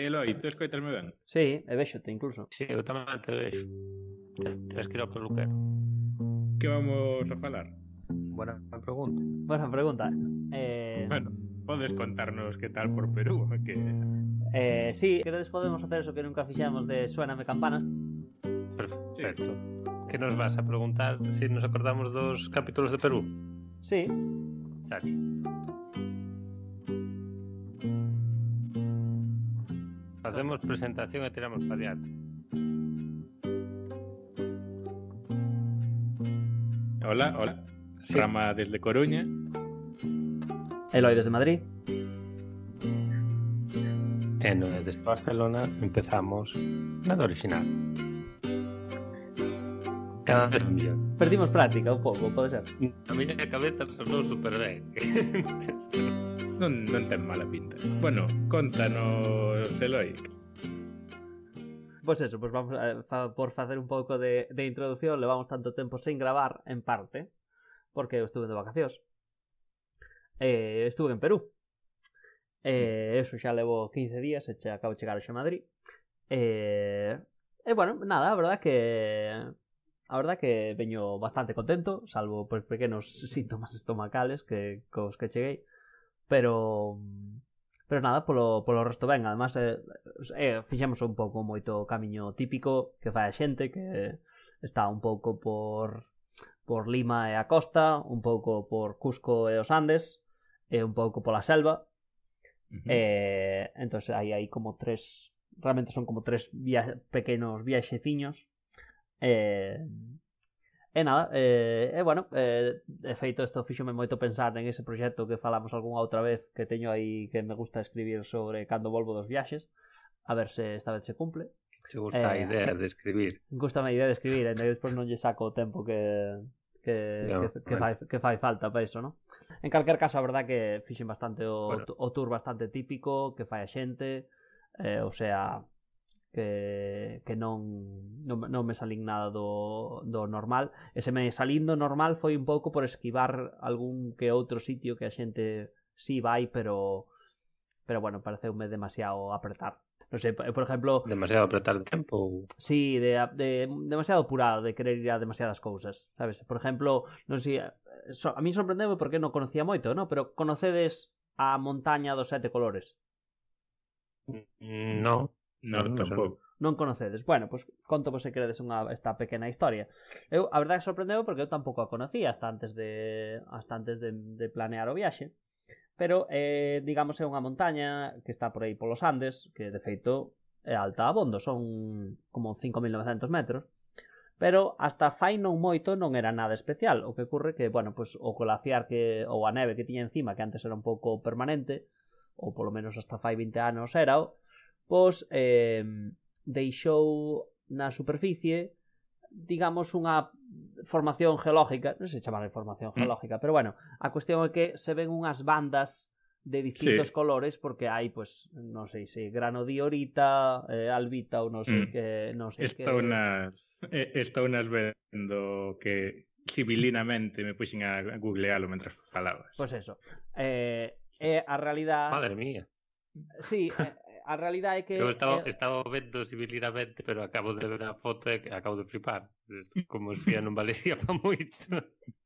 Eloi, tú escoitasme ben? Sí, e vexote incluso. Sí, eu tamén te vexo. Tens que ir ao peluquero. Que vamos a falar? Buena pregunta. Buena pregunta. Eh, Bueno, podes contarnos que tal por Perú, que eh, sí, queredes podemos hacer eso que nunca fixemos de Suéname campanas. Perfecto. Que nos vas a preguntar se si nos acordamos dos capítulos de Perú? Sí. Chachi. Facemos presentación e tiramos para diante. Hola, hola. Sí. Rama desde Coruña. Eloi desde Madrid. E no é desde Barcelona empezamos nada original. Cada vez. Perdimos práctica un pouco, pode ser. A miña cabeza sonou super ben. Non, non ten mala pinta. Bueno, contanos, Eloi. Pois eso, pois vamos a, por facer un pouco de, de introducción, levamos tanto tempo sen gravar, en parte, porque estuve de vacacións. Eh, estuve en Perú. Eh, eso xa levo 15 días, e che, acabo de chegar a Madrid. Eh, bueno, nada, a verdad que a verdad que veño bastante contento, salvo por pequenos síntomas estomacales que cos que cheguei, pero pero nada, polo, polo resto ben, además eh, eh, fixemos un pouco moito camiño típico que fai a xente que está un pouco por por Lima e a costa, un pouco por Cusco e os Andes, e un pouco pola selva. Uh -huh. Eh, entonces hai aí como tres, realmente son como tres via pequenos viaxeciños. Eh, E nada, eh, e bueno, eh, de feito isto fíxome moito pensar en ese proxecto que falamos algunha outra vez que teño aí que me gusta escribir sobre cando volvo dos viaxes, a ver se esta vez se cumple. Se gusta eh, a idea de escribir. Gusta a idea de escribir, e entón despois non lle saco o tempo que que, no, que, que, fai, que fai falta para iso, non? En calquer caso, a verdad que fixen bastante o, bueno. o tour bastante típico que fai a xente, eh, o sea, que, que non, non, non me salín nada do, do normal e se me salín do normal foi un pouco por esquivar algún que outro sitio que a xente si sí vai pero pero bueno, pareceume demasiado apretar non sei, eh, por exemplo... Demasiado apretar o tempo? Sí, de, de, demasiado apurado, de querer ir a demasiadas cousas, sabes? Por exemplo, non sei, eh, so, a mí sorprendeu porque non conocía moito, non? Pero conocedes a montaña dos sete colores? Mm, no. No, non, tampouco. Non, conocedes. Bueno, pois pues, conto vos se queredes unha esta pequena historia. Eu, a verdade, sorprendeu porque eu tampouco a conocía hasta antes de hasta antes de, de planear o viaxe. Pero, eh, digamos, é unha montaña que está por aí polos Andes, que, de feito, é alta abondo, son como 5.900 metros. Pero hasta fai non moito non era nada especial. O que ocurre que, bueno, pues, o glaciar que, ou a neve que tiña encima, que antes era un pouco permanente, ou polo menos hasta fai 20 anos era, pois eh, deixou na superficie digamos unha formación geológica, non se chamar formación mm. geológica, mm. pero bueno, a cuestión é que se ven unhas bandas de distintos sí. colores porque hai pues non sei se granodiorita, eh, albita ou non sei mm. que non sei estou que unas eh, está unas vendo que civilinamente me puxen a googlealo mentras falabas. Pois pues eso. Eh, é eh, a realidade Madre mía. Sí, eh, a realidade é que... Eu estaba, eh... estaba vendo civiliramente, pero acabo de ver a foto e acabo de flipar. Como esfía non valería pa moito.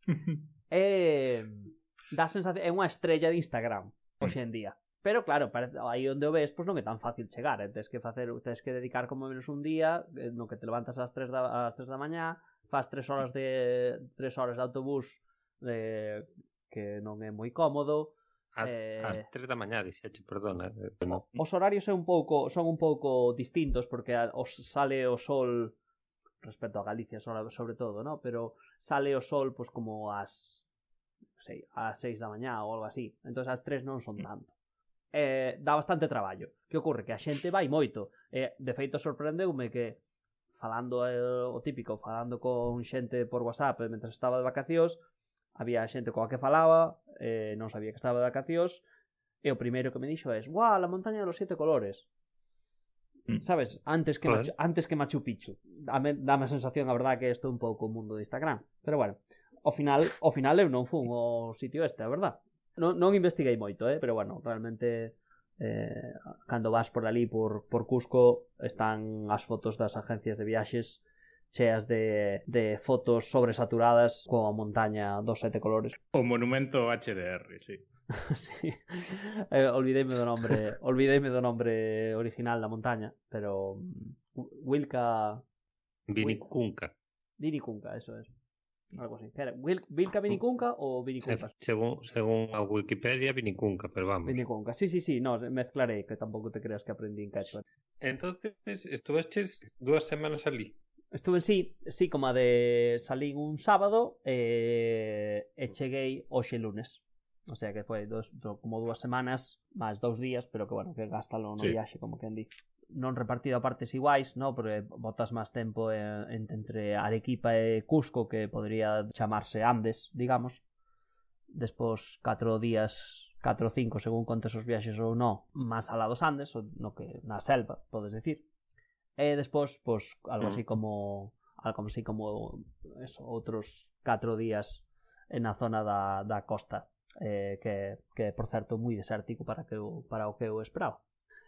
Eh, é... Da sensación, é unha estrella de Instagram, hoxe en día. Pero claro, aí onde o ves, pois non é tan fácil chegar, eh? tens que facer, tens que dedicar como menos un día, eh, no que te levantas ás 3 da ás 3 da mañá, faz 3 horas de 3 horas de autobús eh, que non é moi cómodo, As, eh... as 3 da mañá, dixeche, perdona. Eh, como... Os horarios é un pouco, son un pouco distintos porque os sale o sol respecto a Galicia sobre todo, ¿no? Pero sale o sol pues como as sei, as 6 da mañá ou algo así. Entón as 3 non son mm. tanto. Eh, dá bastante traballo. Que ocorre? Que a xente vai moito. Eh, de feito sorprendeume que falando eh, o típico, falando con xente por WhatsApp eh, mentre estaba de vacacións, Había xente coa que falaba, eh, non sabía que estaba de vacacións, e o primeiro que me dixo é, "Guau, la montaña dos sete colores." Mm. Sabes, antes que. Machu, antes que Machu Picchu. Dame, dame a sensación, a verdade, que isto é un pouco o mundo de Instagram. Pero bueno, ao final, ao final eu non fun ao sitio este, a verdade. Non, non investiguei moito, eh? pero bueno, realmente eh, cando vas por ali por, por Cusco están as fotos das agencias de viaxes cheas de, de fotos sobresaturadas coa montaña dos sete colores. O monumento HDR, sí. sí. Eh, olvideime do nombre, olvideime do nombre original da montaña, pero mm, Wilka Vinicunca. Vinicunca, eso es. Algo así. Era? Wil- Wilka Vinicunca ou Vinicunca? Según, según a Wikipedia, Vinicunca, pero vamos. Vinicunca. Sí, sí, sí, no, mezclaré, que tampouco te creas que aprendí en quechua. Entonces, estuveches dúas semanas ali. Estuve en sí, sí, como a de salín un sábado eh, e cheguei hoxe lunes. O sea que foi dos, do, como dúas semanas, máis dous días, pero que bueno, que gástalo no sí. viaxe, como quen di. Non repartido a partes iguais, no, porque botas máis tempo en, entre Arequipa e Cusco, que podría chamarse Andes, digamos. Despois, catro días 4 ou 5 según contes os viaxes ou non, máis alá dos Andes, no que na selva, podes decir. E despois, pois, algo así mm. como algo así como eso, outros 4 días na zona da, da costa eh, que, que por certo moi desértico para que eu, para o que eu esperaba.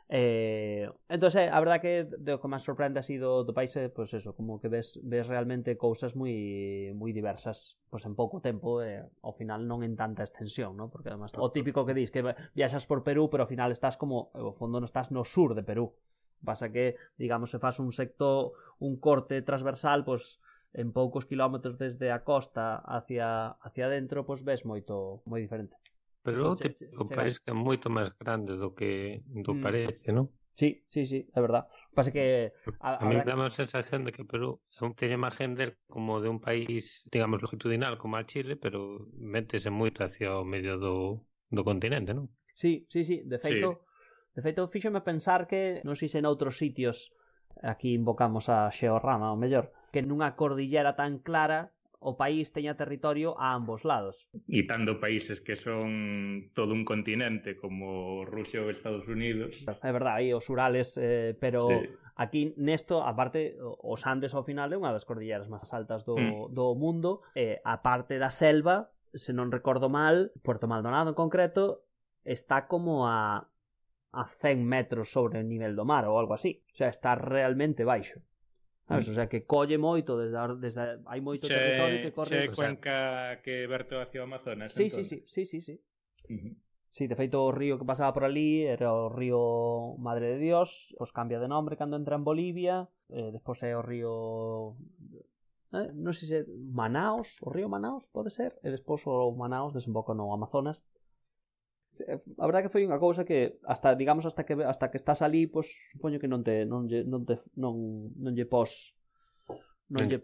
Eh, entón eh, a verdad que o que máis sorprende así do, do país é pois eso, como que ves, ves realmente cousas moi moi diversas pois en pouco tempo eh, ao final non en tanta extensión ¿no? porque además o típico que dis que viaxas por Perú pero ao final estás como eh, ao fondo non estás no sur de Perú. Pasa que, digamos, se faz un sector, un corte transversal, pois en poucos quilómetros desde a costa hacia hacia dentro, pois ves moito moi diferente. Pero o típico país que é moito máis grande do que do mm. parece, non? Sí, sí, sí, é verdad. Pasa que a, a, a mí que... dá a sensación de que Perú teña má gente como de un país, digamos, longitudinal como a Chile, pero métese moito hacia o medio do, do continente, non? Sí, sí, sí, de feito, sí. De feito, fíxome pensar que, non sei se en outros sitios, aquí invocamos a Xeorrama, o mellor, que nunha cordillera tan clara o país teña territorio a ambos lados. E tanto países que son todo un continente como Rusia ou Estados Unidos. É verdade, aí os Urales, eh, pero sí. aquí nesto, aparte, os Andes ao final é unha das cordilleras máis altas do, mm. do mundo, eh, a parte da selva, se non recordo mal, Puerto Maldonado en concreto, está como a a 100 metros sobre o nivel do mar ou algo así. O sea, está realmente baixo. Sabes? Mm. O sea, que colle moito desde, a, desde a, hai moito che, territorio que corre... Che cuenca o sea... que verte hacia o Amazonas, sí, entón. sí, sí, sí, sí, sí. Uh -huh. Sí, de feito o río que pasaba por ali era o río Madre de Dios, pois cambia de nombre cando entra en Bolivia, eh, despois é o río eh, non sei se Manaos, o río Manaos pode ser, e despois o Manaos desemboca no Amazonas, Eh, a verdade que foi unha cousa que hasta digamos hasta que hasta que estás ali, pois supoño que non te non lle non te non non lle pos non lle,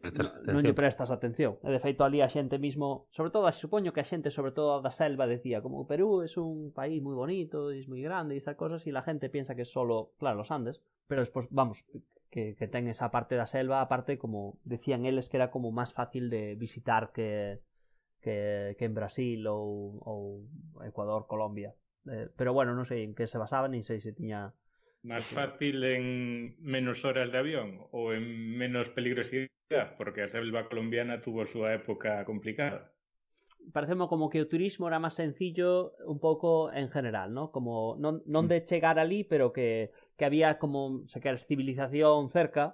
non lle prestas atención. E de feito ali a xente mismo, sobre todo, supoño que a xente sobre todo da selva decía como o Perú é un país moi bonito, é moi grande e estas cosas e la gente piensa que solo, claro, os Andes, pero despois vamos, que, que ten esa parte da selva, a parte como decían eles que era como máis fácil de visitar que que, que en Brasil ou, ou Ecuador, Colombia. Eh, pero bueno, non sei en que se basaba, nin sei se tiña Más fácil en menos horas de avión ou en menos peligrosidade, porque a selva colombiana tuvo a súa época complicada. parecemos como que o turismo era máis sencillo un pouco en general, ¿no? Como non, non de chegar ali, pero que, que había como, se queres, civilización cerca,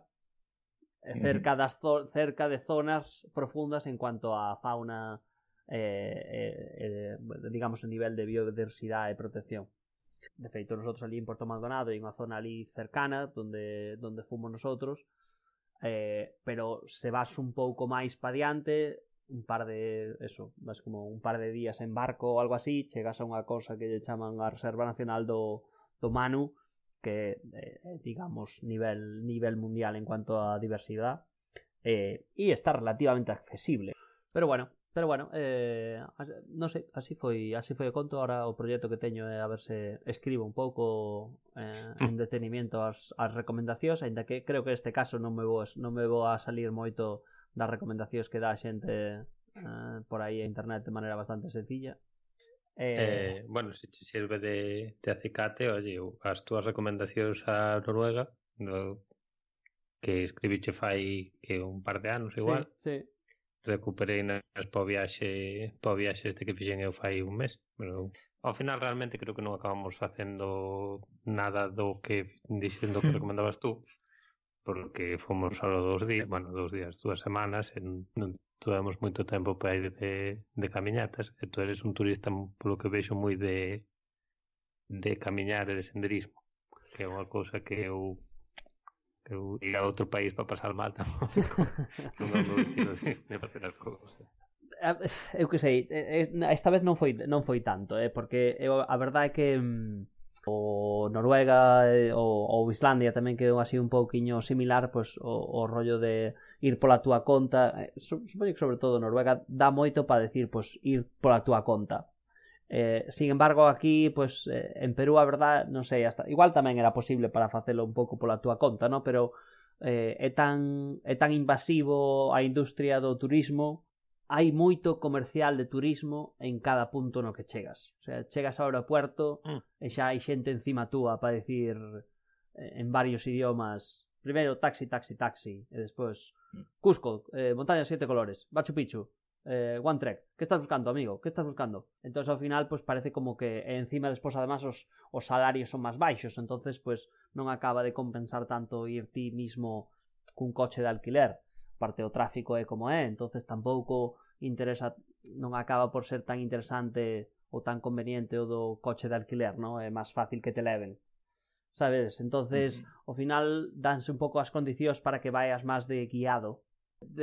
eh, cerca das zo- cerca de zonas profundas en cuanto a fauna Eh, eh, eh, digamos o nivel de biodiversidade e protección de feito nosotros ali en Porto Maldonado e unha zona ali cercana donde, donde fomos nosotros eh, pero se vas un pouco máis pa diante un par de eso, vas como un par de días en barco ou algo así, chegas a unha cosa que lle chaman a Reserva Nacional do, do Manu, que eh, eh digamos nivel nivel mundial en cuanto a diversidade eh, e está relativamente accesible. Pero bueno, Pero bueno, eh, non sei, así foi, así foi o conto, ahora o proxecto que teño é a ver se escribo un pouco eh, en mm. detenimiento as, as recomendacións, aínda que creo que este caso non me vou, non me vou a salir moito das recomendacións que dá a xente eh, por aí a internet de maneira bastante sencilla. Eh, eh bueno, se che sirve de, de acicate, oye, as túas recomendacións a Noruega, no, que escribiche fai que un par de anos igual. Sí, sí recuperei nas po viaxe, po viaxe este que fixen eu fai un mes. Pero ao final realmente creo que non acabamos facendo nada do que dixendo que recomendabas tú porque fomos só dos días, bueno, dos días, dúas semanas, e non tuvemos moito tempo para ir de, de camiñatas, e tú eres un turista, polo que vexo, moi de, de camiñar e de senderismo, que é unha cousa que eu Eu ir a outro país para pasar mal tampouco non é o meu estilo de, de facer as cousas. Eu que sei, eh, eh, esta vez non foi non foi tanto, eh, porque eu, a verdade é que mm, o Noruega eh, ou, ou Islandia tamén que é así un pouquiño similar pois, o, o rollo de ir pola túa conta supoño que sobre todo Noruega dá moito para decir pois, ir pola túa conta. Eh, sin embargo, aquí, pues, eh, en Perú, a verdad, non sei, hasta, igual tamén era posible para facelo un pouco pola túa conta, non? Pero eh, é, tan, é tan invasivo a industria do turismo, hai moito comercial de turismo en cada punto no que chegas. O sea, chegas ao aeropuerto mm. Eh, e xa hai xente encima túa para dicir eh, en varios idiomas primeiro taxi, taxi, taxi e despois mm. Cusco, eh, montaña de sete colores, Machu Picchu, eh, One Trek, ¿qué estás buscando, amigo? ¿Qué estás buscando? Entonces ao final, pues parece como que eh, encima despois además os, os salarios son máis baixos, entonces pues non acaba de compensar tanto ir ti mismo cun coche de alquiler. Parte o tráfico é como é, entonces tampouco interesa non acaba por ser tan interesante ou tan conveniente o do coche de alquiler, ¿no? É máis fácil que te leven. Sabes? Entonces, uh -huh. ao final danse un pouco as condicións para que vayas máis de guiado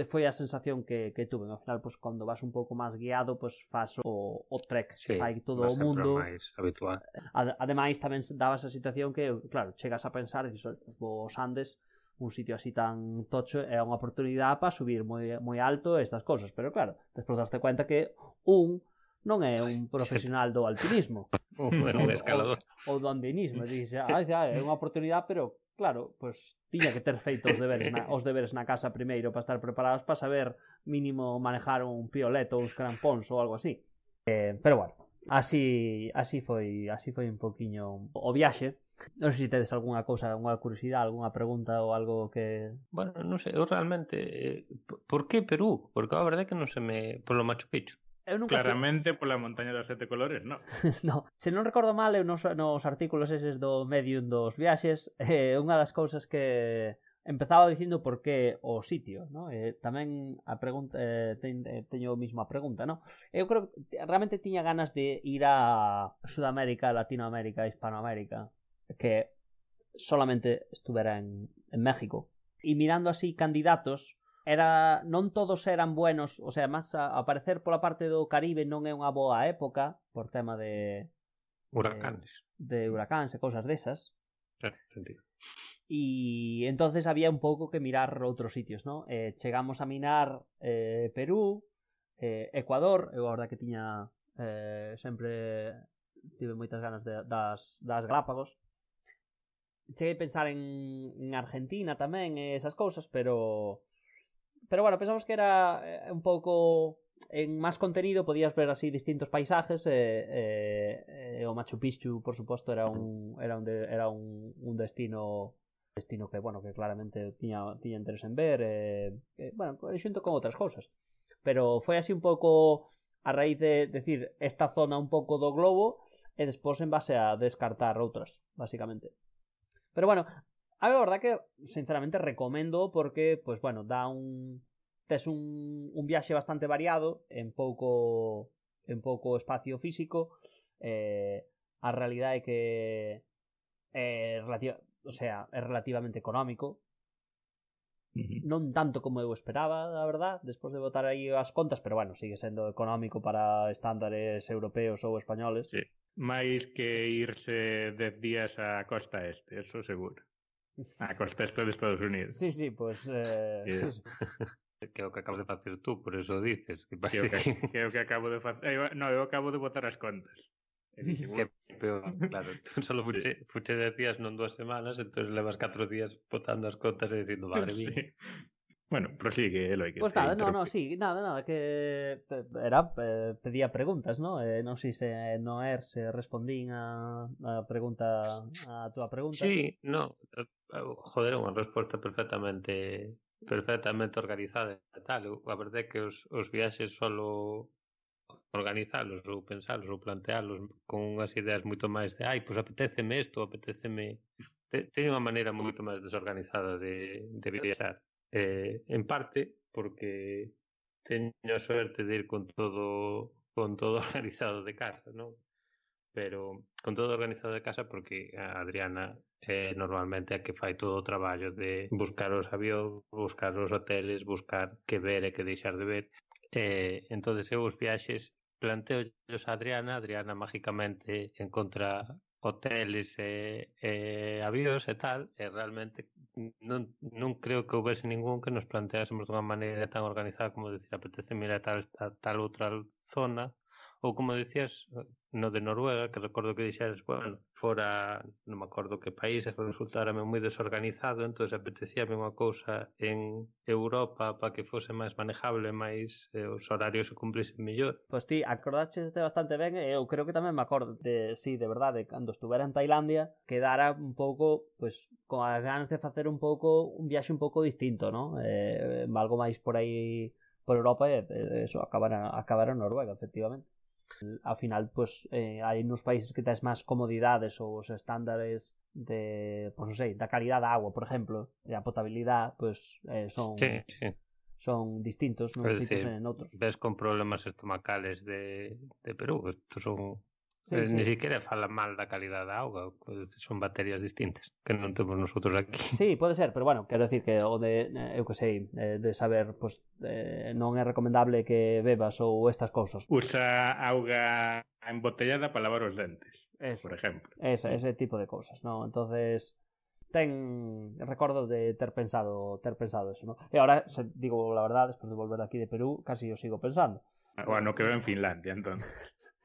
foi a sensación que, que tuve. Ao final, pois, cando vas un pouco máis guiado, pois, fas o, o trek sí, fai todo o mundo. máis habitual. Ad, ademais, tamén daba esa situación que, claro, chegas a pensar, dices, os, vos Andes, un sitio así tan tocho é unha oportunidade para subir moi, moi alto estas cosas, pero claro, despois daste cuenta que un non é un profesional do alpinismo ou, un escalador ou, ou do andinismo, dices, ah, é unha oportunidade, pero Claro, pois tiña que ter feito os deberes na, os deberes na casa primeiro para estar preparados para saber mínimo manejar un pioleto ou uns crampóns ou algo así. Eh, pero bueno, así así foi, así foi un poquiño o viaxe. Non sei se tedes algunha cousa, algunha curiosidade, algunha pregunta ou algo que... Bueno, non sei, eu realmente... Eh, por que Perú? Porque a verdade é que non se me... Por lo Machu Picchu. Eu nunca Claramente fui... pola montaña dos sete colores, non? no, se non recordo mal, eu nos, nos artículos eses do Medium dos viaxes, eh, unha das cousas que empezaba dicindo por que o sitio, no? Eh, tamén a pregunta eh, ten, eh, teño a mesma pregunta, no? Eu creo que realmente tiña ganas de ir a Sudamérica, Latinoamérica, Hispanoamérica, que solamente estuvera en, en México. E mirando así candidatos, era non todos eran buenos, o sea, máis a, pola parte do Caribe non é unha boa época por tema de huracáns, de, de huracáns e cousas desas. Sí, sentido. E entonces había un pouco que mirar outros sitios, ¿no? Eh, chegamos a minar eh, Perú, eh, Ecuador, eu a verdad que tiña eh, sempre tive moitas ganas de, das, das Galápagos. Cheguei a pensar en, en Argentina tamén e esas cousas, pero pero bueno, pensamos que era eh, un pouco en máis contenido podías ver así distintos paisajes e, e, e o Machu Picchu, por suposto, era un era un era un, un destino que, bueno, que claramente tiña interés en ver bueno, xunto con outras cousas pero foi así un pouco a raíz de decir esta zona un pouco do globo e despois en base a descartar outras, basicamente pero bueno, A verdad que, sinceramente, recomendo porque, pues bueno, dá un... Tes un, un viaxe bastante variado en pouco en pouco espacio físico eh, a realidade é que é relativa, o sea, é relativamente económico Uh -huh. Non tanto como eu esperaba, a verdad, despois de botar aí as contas, pero bueno, sigue sendo económico para estándares europeos ou españoles. Sí, máis que irse 10 días á costa este, eso seguro. A cos textos de Estados Unidos. Sí, sí, pois... Pues, eh... yeah. sí, sí. que é o que acabas de facer tú, por eso dices. Que, que, que, que... que é o que acabo de facer... Eh, no, eu acabo de botar as contas. Dixe. Que peor, claro. Tú solo fuche, sí. fuche de días non dúas semanas, entón levas catro días botando as contas e dicindo, madre mía. Sí. Bueno, prosigue, Eloi. Pois pues nada, non, non, sí, nada, nada, que era, pedía preguntas, non? Eh, non sei se no er se respondín a, a pregunta, a túa pregunta. Sí, no, eh, joder, unha resposta perfectamente perfectamente organizada e tal. A verdade é que os, os viaxes solo organizalos ou pensalos ou plantealos con unhas ideas moito máis de ai, pois apetéceme isto, apetéceme... Teño unha maneira moito máis desorganizada de, de viaxar eh, en parte porque teño a suerte de ir con todo con todo organizado de casa, non? Pero con todo organizado de casa porque a Adriana é eh, normalmente a que fai todo o traballo de buscar os avións, buscar os hoteles, buscar que ver e que deixar de ver. Eh, entonces eu os viaxes planteo a Adriana, Adriana mágicamente encontra hoteles eh, eh, e, e avións e tal, e realmente non, non creo que houvese ningún que nos planteásemos dunha maneira tan organizada como decir, apetece mirar tal, tal, tal outra zona, Ou como dicías no de Noruega, que recordo que dixeras, bueno, fora, non me acordo que país, e resultárame moi desorganizado, entón apetecíame unha cousa en Europa para que fose máis manejable, máis eh, os horarios se cumplisen mellor. Pois ti, acordaste bastante ben, e eu creo que tamén me acordo, de, sí, de verdade, cando estuvera en Tailandia, quedara un pouco, pois, con as ganas de facer un pouco, un viaxe un pouco distinto, non? Eh, algo máis por aí por Europa e eso acabar a, acabar Noruega, efectivamente. Ao final pues, eh, hai nos países que tes máis comodidades os estándares de, pois non sei, da calidad da agua, por exemplo, e a potabilidade, pues, eh, son sí, sí. son distintos nos sitios en outros. Ves con problemas estomacales de, de Perú, estos son Sí, eh, sí. Ni siquiera fala mal da calidad da auga, son baterías distintas que non temos nosotros aquí. Sí, pode ser, pero bueno, quero decir que o de eh, eu que sei, eh, de saber, pois pues, eh, non é recomendable que bebas ou estas cousas. Usa auga embotellada para lavar os dentes, Eso. por exemplo. Esa, ese tipo de cousas, non? Entonces, ten recordo de ter pensado ter pensado eso, ¿no? E agora digo la verdad, despois de volver aquí de Perú, casi o sigo pensando. Bueno, que veo en Finlandia, entón.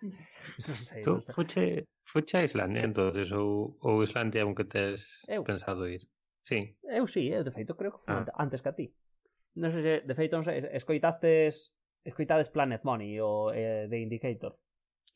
sei, tú. Fuche, fuche a Islandia entonces ou, ou Islandia aunque tes eu. pensado ir sí. eu sí, eu de feito creo que foi ah. antes que a ti non sei se, de feito non sei, escoitastes escoitades Planet Money ou eh, The Indicator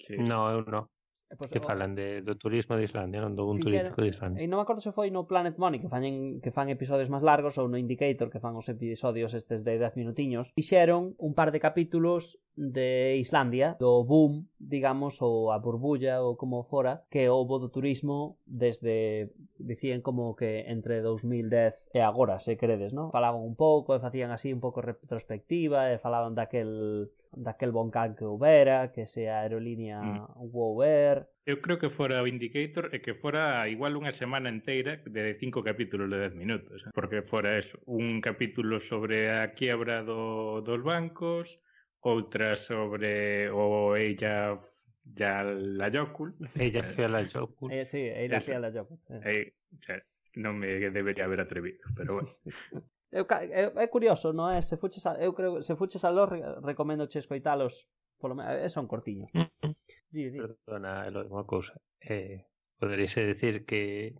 sí. no, eu non eh, pues, que falan de, do turismo de Islandia, non do un fixer, turístico de Islandia. E non me acordo se foi no Planet Money que fan que fan episodios máis largos ou no Indicator que fan os episodios estes de 10 minutiños. Fixeron un par de capítulos de Islandia, do boom, digamos, ou a burbulla ou como fora, que houbo do turismo desde, dicían como que entre 2010 e agora, se credes, non? Falaban un pouco e facían así un pouco retrospectiva e falaban daquel daquel boncán que houbera, que se a aerolínea mm. wow Air. Eu creo que fora o Indicator e que fora igual unha semana enteira de cinco capítulos de 10 minutos, eh, porque fora eso, un capítulo sobre a quiebra do, dos bancos, outra sobre o Ella ya la Yokul. Ella Fiala Yokul. Eh, sí, Ella Fiala Yokul. Eh. Eh, non me debería haber atrevido, pero bueno. eu, é, é curioso, non é? Se fuches a, eu creo, se fuches a los, recomendo che escoitalos polo menos, eh, son cortiños. Mm. di, di. Perdona, Eloi, unha cousa. Eh, poderíse decir que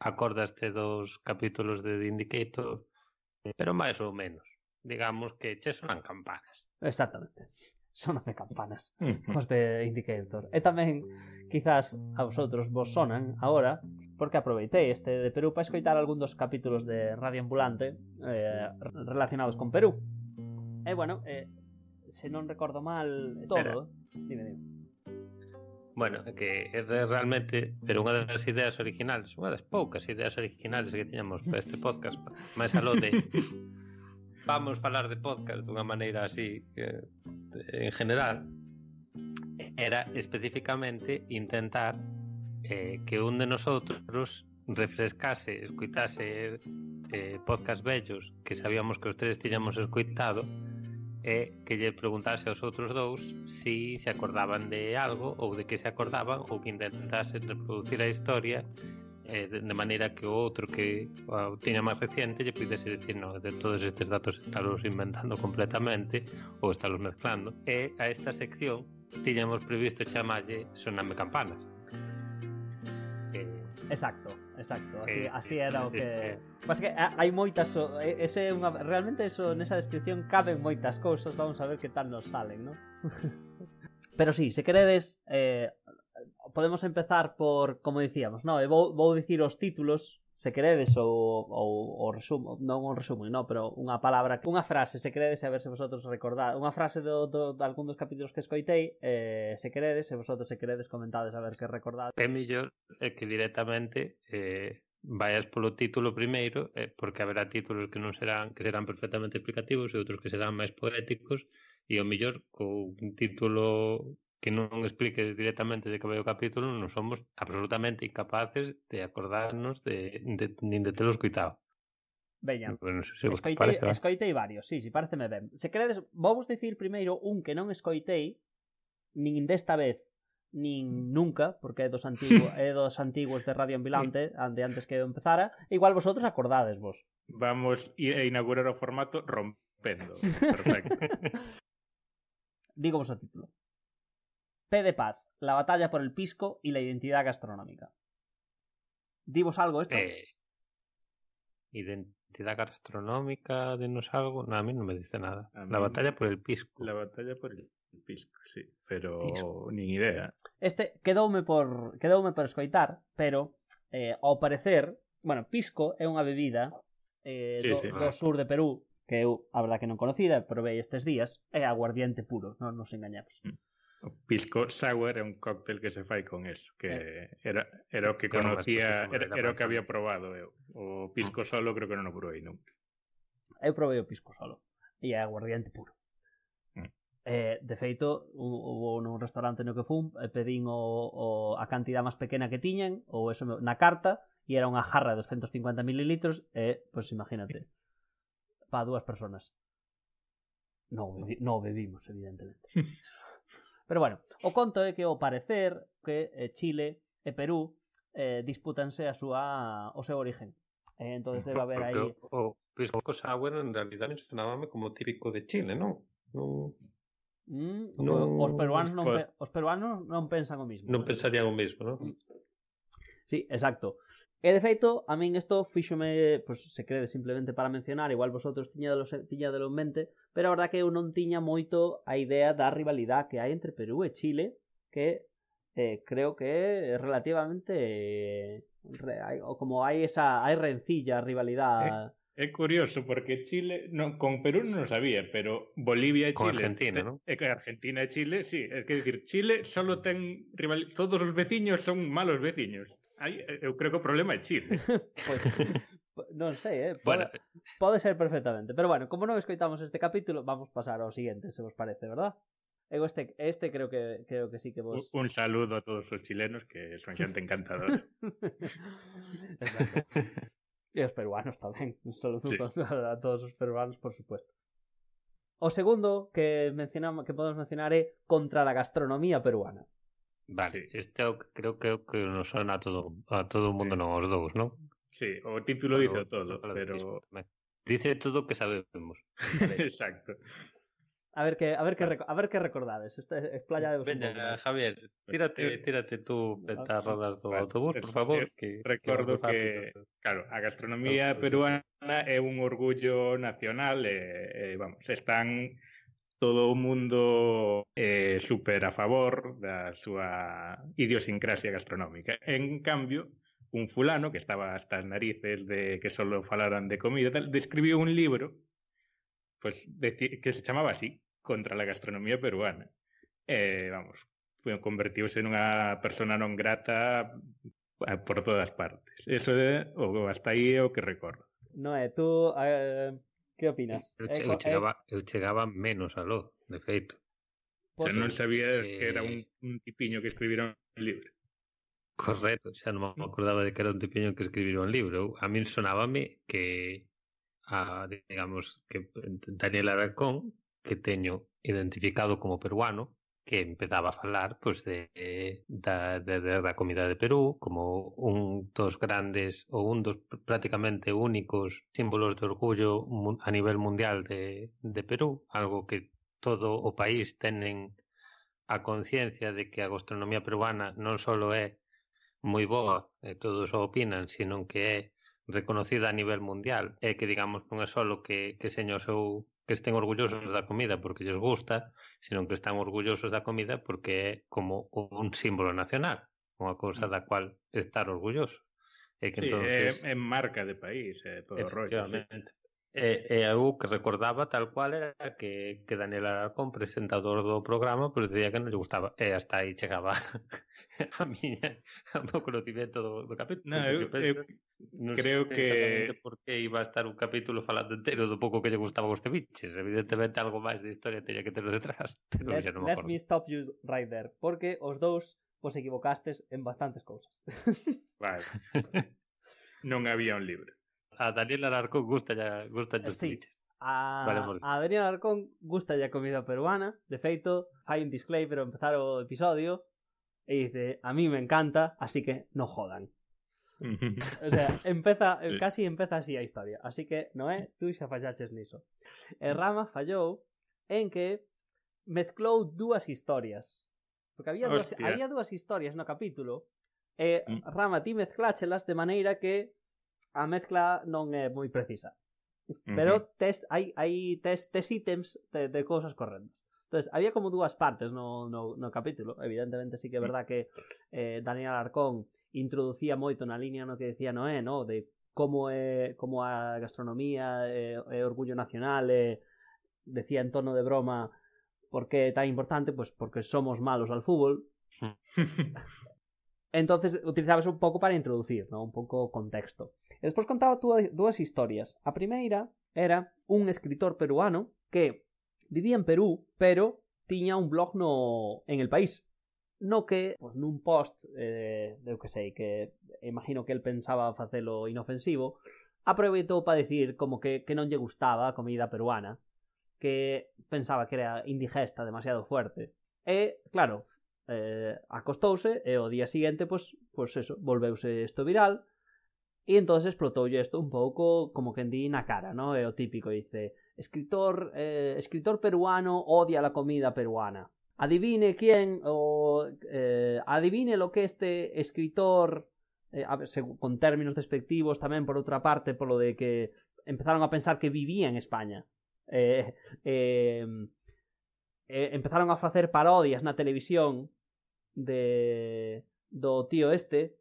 acordaste dos capítulos de The Indicator, eh, pero máis ou menos. Digamos que che sonan campanas. Exactamente. Son de campanas, os de Indicator. E tamén, quizás, a vosotros vos sonan agora, porque aproveitei este de Perú para escoitar algún dos capítulos de Radio Ambulante eh, relacionados con Perú. E bueno, eh, se non recordo mal todo, Espera. dime, dime. Bueno, que é realmente pero unha das ideas originales, unha das poucas ideas originales que tiñamos para este podcast, máis aló de vamos falar de podcast dunha maneira así eh, en general era especificamente intentar eh, que un de nosotros refrescase, escuitase eh, podcast bellos que sabíamos que os tres tiñamos escuitado e que lle preguntase aos outros dous si se acordaban de algo ou de que se acordaban ou que intentasen reproducir a historia eh, de maneira que o outro que o tiña máis reciente lle pudese dicir no, de todos estes datos estalos inventando completamente ou estalos mezclando e a esta sección tiñamos previsto chamalle Soname Campanas. Eh, Exacto, exacto, así, eh, así era o que... Este... Pasa que hai moitas, ese unha, realmente eso, nesa descripción caben moitas cousas, vamos a ver que tal nos salen, non? Pero sí, se queredes, eh, podemos empezar por, como dicíamos, no, eu vou, vou dicir os títulos se queredes ou, ou, ou resumo, non un resumo, non, pero unha palabra, unha frase, se queredes, a ver se vosotros recordade, unha frase do, do, de algún dos capítulos que escoitei, eh, se queredes, se vosotros se queredes comentades a ver que recordades. É mellor é que directamente eh, vayas polo título primeiro, eh, porque haberá títulos que non serán que serán perfectamente explicativos e outros que serán máis poéticos, e o mellor co un título que non explique directamente de que vai o capítulo, non somos absolutamente incapaces de acordarnos de, de, nin de telo escoitado. Veña, bueno, se, se escoitei, parece, escoitei varios, sí, si sí, pareceme ben. Se queredes, vou vos dicir primeiro un que non escoitei, nin desta vez, nin mm. nunca, porque é dos antigos, é dos antigos de Radio Ambulante, ande antes que empezara, e igual vosotros acordades vos. Vamos a inaugurar o formato rompendo. Perfecto. Digo vos o título. P de Paz, la batalla por el pisco y la identidad gastronómica. Divos algo esto? Eh, identidad gastronómica, denos algo, no, a mí non me dice nada. A La batalla por el pisco. La batalla por el pisco, sí. Pero Pisco. nin idea. Este quedoume por quedoume por escoitar, pero eh, ao parecer, bueno, pisco é unha bebida eh, Sí, do, sí. do sur de Perú que eu, a verdad que non conocida, probei estes días, é aguardiente puro, non nos engañemos. O pisco sour é un cóctel que se fai con eso, que eh. era, era o que conocía, era, era o que había probado eu. O pisco mm. solo creo que non o probei nunca. Eu probei o pisco solo e é aguardiente puro. Mm. Eh, de feito, houve un, restaurante no que fun e pedín o, o, a cantidad máis pequena que tiñan ou eso na carta e era unha jarra de 250 mililitros e, pois imagínate, para dúas personas. Non, bebi, non bebimos, evidentemente. Pero bueno, o conto é que ao parecer que eh, Chile e Perú eh, disputanse a súa o seu origen. Eh, entonces debe haber aí o, o pisco sour en realidade sonábame como típico de Chile, non? Non, Mm, Non- os peruanos non, os peruanos non pensan o mismo. non pensarían o mesmo, non? Sí, exacto. E de feito, a min isto fíxome, pois se crede simplemente para mencionar, igual vosotros tiñadelo, tiñadelo en mente, pero a verdad que eu non tiña moito a idea da rivalidade que hai entre Perú e Chile, que eh, creo que é relativamente eh, re, hai, como hai esa hai rencilla, rivalidade. É, é curioso porque Chile non, con Perú non o sabía, pero Bolivia e con Chile, Argentina, te, ¿no? Eh, e que Argentina e Chile, sí, é que decir, Chile solo ten rival, todos os veciños son malos veciños aí eh, eu creo que o problema é Chile. pois, non sei, eh? Pode, bueno. pode ser perfectamente. Pero bueno, como non escoitamos este capítulo, vamos pasar ao siguiente, se vos parece, verdad? Eu este, este creo que creo que sí que vos... Un saludo a todos os chilenos que son xente encantadora. Exacto. e os peruanos tamén. Un saludo sí. a todos os peruanos, por supuesto. O segundo que mencionamos que podemos mencionar é contra a gastronomía peruana. Vale, este creo, creo que nos suena a todo a todo o mundo, sí. non aos dous, non? Sí, o título pero, dice todo, pero dice todo o que sabemos. Exacto. A ver que a ver que a ver que recordades, esta é playa de Venga, Javier, tírate, eh, tírate tú frente rodas do vale, autobús, por favor, que recordo que, que claro, a gastronomía peruana é un orgullo nacional, e, e vamos, están todo o mundo eh, super a favor da súa idiosincrasia gastronómica. En cambio, un fulano que estaba hasta as narices de que solo falaran de comida, tal, describiu un libro pues, de, que se chamaba así, Contra la gastronomía peruana. Eh, vamos, foi convertiuse nunha persona non grata por todas partes. Eso é o hasta aí é o que recordo. No, tú eh, Que opinas? Eu, eh, che, eu, chegaba, eu eh. chegaba menos a lo, de feito. Pois, xa non sabías eh... que era eh. un, un tipiño que escribira un libro. Correcto, xa non me mm. acordaba de que era un tipiño que escribira un libro. A min sonábame que a, digamos que Daniel Aracón, que teño identificado como peruano, que empezaba a falar pois, de, da, de, de, da comida de Perú como un dos grandes ou un dos prácticamente únicos símbolos de orgullo a nivel mundial de, de Perú, algo que todo o país tenen a conciencia de que a gastronomía peruana non só é moi boa, e todos o opinan, sino que é reconocida a nivel mundial, é que digamos non é só que, que seño o seu que estén orgullosos da comida porque lles gusta, senón que están orgullosos da comida porque é como un símbolo nacional, unha cousa mm. da cual estar orgulloso. E que sí, entonces... é, é marca de país, é todo rollo. Sí. E, e eh, eh, algo que recordaba tal cual era que, que Daniel Alarcón, presentador do programa, pois pues, decía que non lle gustaba, e hasta aí chegaba a miña a meu conocimiento do, do capítulo. Eh, no, eu, pensas, eu non creo que por que iba a estar un capítulo falando entero do pouco que lle gustaba os ceviches. Evidentemente algo máis de historia teña que ter detrás, pero let, ya non me acordo. Let me stop you right there, porque os dous vos equivocastes en bastantes cousas. Vale. non había un libro. A Daniel Alarcón gusta ya, gusta eh, os sí. ceviches. A, vale, a Daniel Alarcón gusta a comida peruana De feito, hai un disclaimer ao empezar o episodio y dice, a mí me encanta, así que no jodan. o sea, empeza, eh, casi empieza así a historia. Así que, Noé, tú xa fallaches niso. E eh, Rama fallou en que mezclou dúas historias. Porque había dúas, había dúas historias no capítulo e mm. Rama ti mezcláchelas de maneira que a mezcla non é moi precisa. Pero uh -huh. tes, hai, hai tes, tes ítems de, de cousas correndo. Entonces, había como dúas partes no, no, no capítulo. Evidentemente sí que é verdad que eh, Daniel Arcón introducía moito na liña no que decía Noé, no? de como é como a gastronomía é, é orgullo nacional, é, decía en tono de broma por que é tan importante, pois pues porque somos malos al fútbol. Entonces utilizabas un pouco para introducir, ¿no? un pouco contexto. E despois contaba dúas historias. A primeira era un escritor peruano que Vivía en Perú, pero tiña un blog no en el país. No que, pois nun post, eh, eu que sei, que imagino que el pensaba facelo inofensivo, aproveitou para dicir como que, que non lle gustaba a comida peruana, que pensaba que era indigesta demasiado fuerte. E, claro, eh, acostouse e o día seguinte, pois, pois eso, volveuse isto viral, E entonces explotoulle isto un pouco como que en di na cara, no? É o típico, dice, escritor, eh, escritor peruano odia la comida peruana. Adivine quién o eh, adivine lo que este escritor, eh, a ver, con términos despectivos también por otra parte, por lo de que empezaron a pensar que vivía en España. Eh, eh empezaron a facer parodias na televisión de do tío este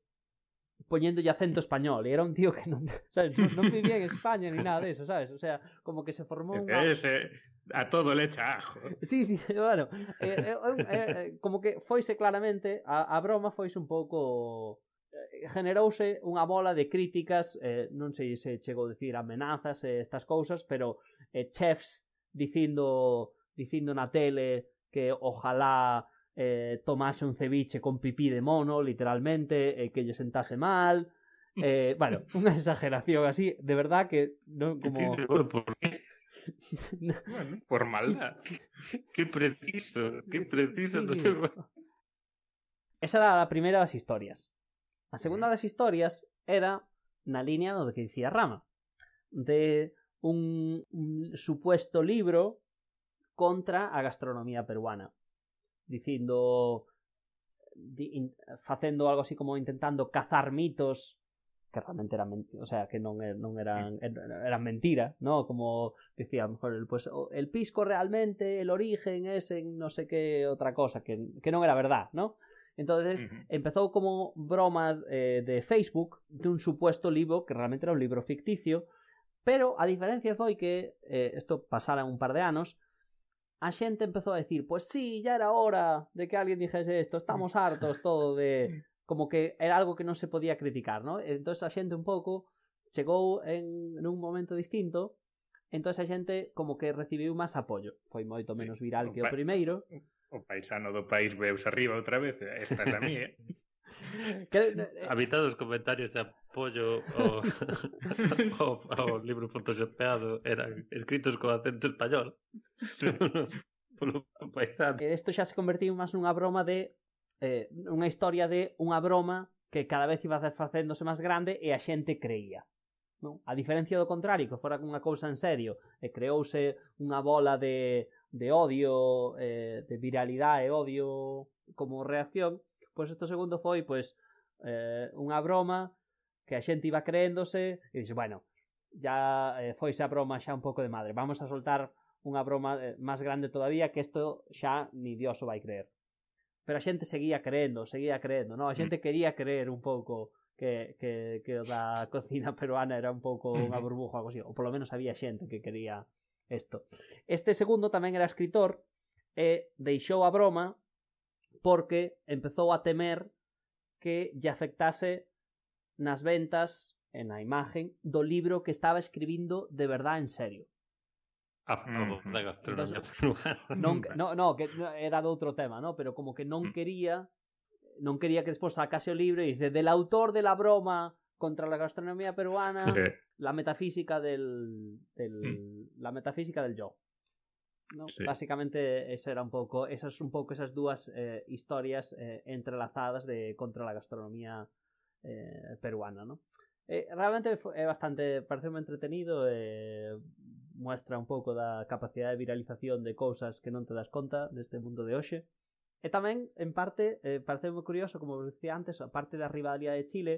poñéndolle acento español, e era un tío que non, sabes, non, non vivía en España ni nada de eso, sabes? O sea, como que se formou unha... Ese, a todo le echa ajo. Sí, sí, bueno, Eh, eh eh, eh, eh, como que foise claramente, a, a broma foise un pouco eh, generouse unha bola de críticas, eh, non sei se chegou a dicir amenazas e eh, estas cousas, pero eh, chefs dicindo dicindo na tele que ojalá eh, tomase un ceviche con pipí de mono, literalmente, eh, que lle sentase mal. Eh, bueno, unha exageración así, de verdad que non como... ¿Por qué? bueno, por maldad. Qué preciso, qué preciso. Sí, sí. Esa era a primeira das historias. A segunda das historias era na línea do que dicía Rama, de un, un supuesto libro contra a gastronomía peruana dicindo di, in, facendo algo así como intentando cazar mitos que realmente eran o sea, que non, non eran eran mentira, ¿no? Como decía, mejor el, pues el pisco realmente el origen es en no sé qué otra cosa, que, que non era verdad, ¿no? Entonces uh -huh. empezou como broma eh, de Facebook de un supuesto libro que realmente era un libro ficticio, pero a diferencia foi que eh, isto pasara un par de anos, a xente empezou a dicir, pois pues sí, ya era hora de que alguén dijese esto, estamos hartos todo de... Como que era algo que non se podía criticar, ¿no? Entón a xente un pouco chegou en, en un momento distinto, entón a xente como que recibiu máis apoio. Foi moito menos viral sí, que o primeiro. O paisano do país veus arriba outra vez, esta é a mía. Eh? Que... A comentarios de pollo ao, ao, ao libro photoshopeado eran escritos co acento español. Polo paisano. Isto xa se convertiu máis nunha broma de eh, unha historia de unha broma que cada vez iba facéndose máis grande e a xente creía. Non? A diferencia do contrario, que fora unha cousa en serio, e creouse unha bola de, de odio, eh, de viralidade e odio como reacción, pois isto segundo foi pois eh, unha broma que a xente iba creéndose e dixo, bueno, ya eh, foise a broma xa un pouco de madre, vamos a soltar unha broma eh, máis grande todavía que isto xa ni Dios o vai creer. Pero a xente seguía creendo, seguía creendo, no? A xente mm. quería creer un pouco que, que, que o da cocina peruana era un pouco unha burbuja algo así, ou polo menos había xente que quería isto. Este segundo tamén era escritor e deixou a broma porque empezou a temer que lle afectase nas ventas e na imagen do libro que estaba escribindo de verdade en serio. A favor da gastronomía peruana. Non, no, no, que era de outro tema, no? pero como que non mm. quería non quería que despois sacase o libro e dice del autor de la broma contra la gastronomía peruana sí. la metafísica del, del mm. la metafísica del yo ¿no? Sí. Básicamente esa era un pouco esas un pouco esas dúas eh, historias eh, entrelazadas de contra la gastronomía eh, peruana, ¿no? Eh, realmente é bastante, parece moi entretenido e eh, muestra un pouco da capacidade de viralización de cousas que non te das conta deste mundo de hoxe. E eh, tamén, en parte, eh, parece moi curioso, como vos dicía antes, a parte da rivalidade de Chile,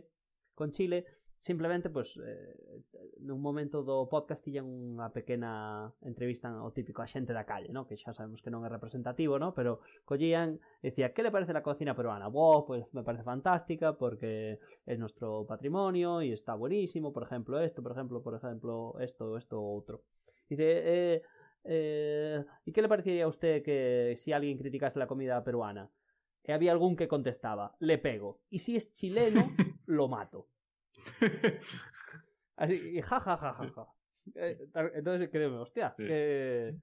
con Chile, simplemente, pois, eh, nun momento do podcast tiñan unha pequena entrevista ao típico a xente da calle, no? que xa sabemos que non é representativo, no? pero collían e dicía, que le parece a cocina peruana? Wow, pois me parece fantástica porque é nuestro patrimonio e está buenísimo, por exemplo, esto, por exemplo, por exemplo, esto, esto, outro. Dice, eh, Eh, ¿Y qué le parecería a usted que si alguien criticase la comida peruana? Y había algún que contestaba, le pego. Y si es chileno, lo mato. Así, y ja, ja, ja, ja, ja. Eh, entonces, créeme, hostia, sí. que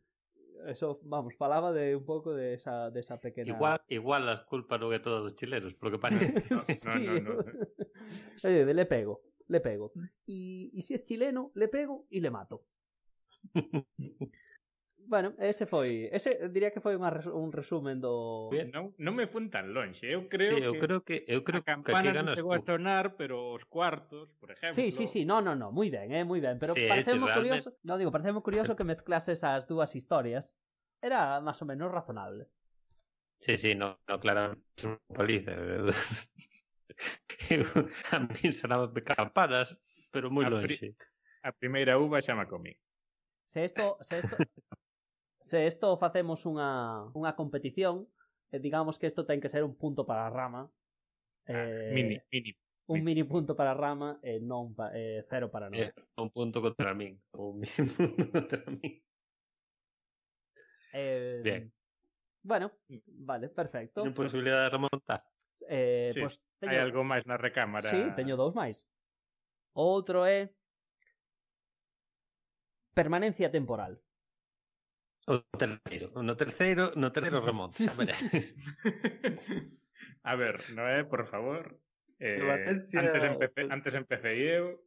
eso, vamos, falaba de un pouco de esa, de esa pequena... Igual, igual las culpas non é todos os chilenos, por lo que parece. no, no, no, no. Oye, le pego, le pego. Y, y si es chileno, le pego y le mato. Bueno, ese foi, ese diría que foi unha res, un resumen do Non, non me fun tan lonxe. Eu creo sí, eu que creo que eu creo a campana que non chegou a sonar, pero os cuartos, por exemplo. Sí, sí, sí, no, no, no, moi ben, eh, moi ben, pero sí, parecemos moi curioso, realmente... no digo, parecemos curioso que mezclases as dúas historias. Era máis ou menos razonable. Sí, sí, no, no claro, es un paliza. a mí sonaba campanas, pero moi lonxe. A, pri a primeira uva xa me comí. Se isto, se isto, se isto facemos unha, unha competición, eh, digamos que isto ten que ser un punto para a rama. Ah, eh, mini, mini. Un mini punto para a rama e eh, non pa, eh, cero para nós. Eh, un punto contra min. Un mini punto contra min. Eh, Bien. Bueno, mm. vale, perfecto. Ten posibilidad de remontar. Eh, sí, pues, teño... Hai algo máis na recámara. Sí, teño dous máis. Outro é permanencia temporal. O terceiro, no terceiro, no terceiro remonte. A ver, Noé, por favor. Eh, Valencia... antes, empecé, antes empecé eu.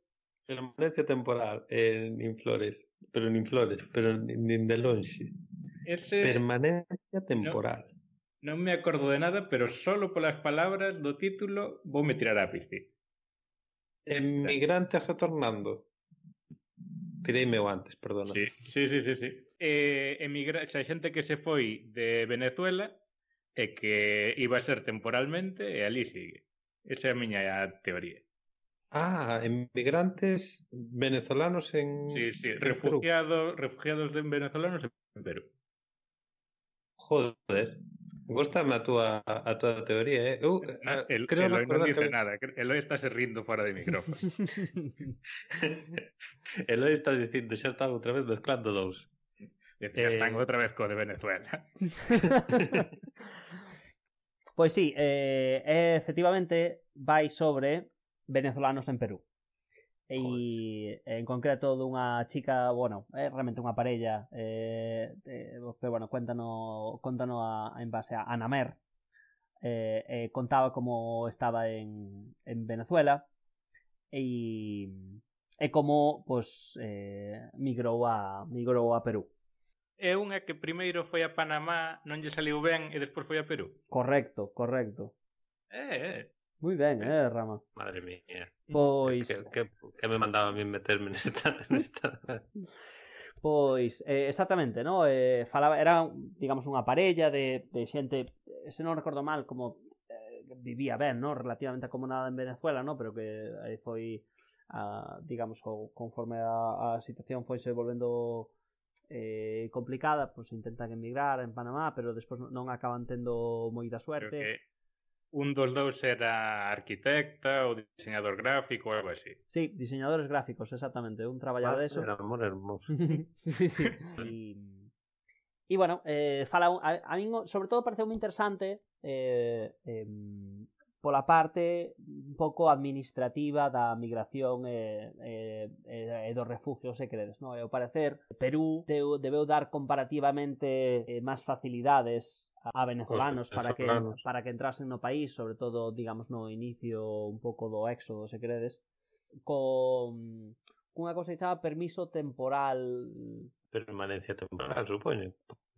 Permanencia temporal en Inflores, pero en Inflores, pero nin de lonxe. Ese... Permanencia temporal. No, non me acordo de nada, pero solo polas palabras do título vou me tirar a piscina. Emigrantes retornando. Tirei meu antes, perdona. Sí, sí, sí, sí. sí eh, emigra, xa xente que se foi de Venezuela e que iba a ser temporalmente e ali sigue. Esa é a miña teoría. Ah, emigrantes venezolanos en Sí, sí, refugiados, refugiados de venezolanos en Perú. Joder. Gostame a túa a túa teoría, eh. Eu a, el, creo Eloi non dice que... nada, Eloi está se rindo fora de micrófono. Eloi está dicindo, xa está outra vez mezclando dous. Dice, eh... están outra vez co de Venezuela. pois sí, eh, efectivamente vai sobre venezolanos en Perú. E en concreto dunha chica, bueno, é realmente unha parella eh, eh, pero bueno, cuéntano, contano a, en base a Anamer eh, eh, contaba como estaba en, en Venezuela e, e como pues, eh, migrou a migrou a Perú é unha que primeiro foi a Panamá, non lle saliu ben e despois foi a Perú. Correcto, correcto. Eh, eh. Moi ben, eh, Rama. Madre mía. Pois que, que, que me mandaba a mí meterme nesta nesta Pois, eh, exactamente, no? Eh, falaba, era, digamos, unha parella de, de xente, se non recordo mal, como eh, vivía ben, no? Relativamente acomodada en Venezuela, no? Pero que aí foi, a, digamos, o, conforme a, a situación foise volvendo eh, complicada, pois intentan emigrar en Panamá, pero despois non acaban tendo moita suerte. Creo que un dos dous era arquitecta ou diseñador gráfico ou algo así. Sí, diseñadores gráficos, exactamente, un traballaba de eso. Era amor hermoso. sí, sí. E e bueno, eh, fala, a, a min sobre todo parece moi interesante eh, eh, pola parte un pouco administrativa da migración e, e, e, e dos refugios se credes, No? E ao parecer, Perú deu, debeu dar comparativamente eh, máis facilidades a venezolanos para que para que entrasen no país, sobre todo, digamos, no inicio un pouco do éxodo, se credes, con cunha cosa que chama permiso temporal permanencia temporal, supoño.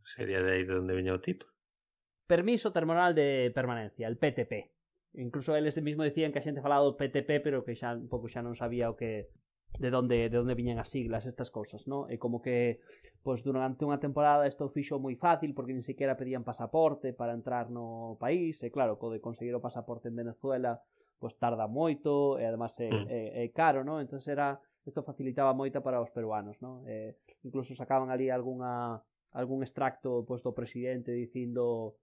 Sería de aí de onde viña o título. Permiso temporal de permanencia, el PTP. Incluso eles mismo decían que a xente falaba do PTP, pero que xa un pouco xa non sabía o que de onde de onde viñan as siglas estas cousas, non? E como que pois durante unha temporada isto fixo moi fácil porque nin sequera pedían pasaporte para entrar no país, e claro, co de conseguir o pasaporte en Venezuela pois tarda moito e además é, mm. é, é caro, non? Entón era isto facilitaba moita para os peruanos, non? Eh, incluso sacaban ali algunha algún extracto pois do presidente dicindo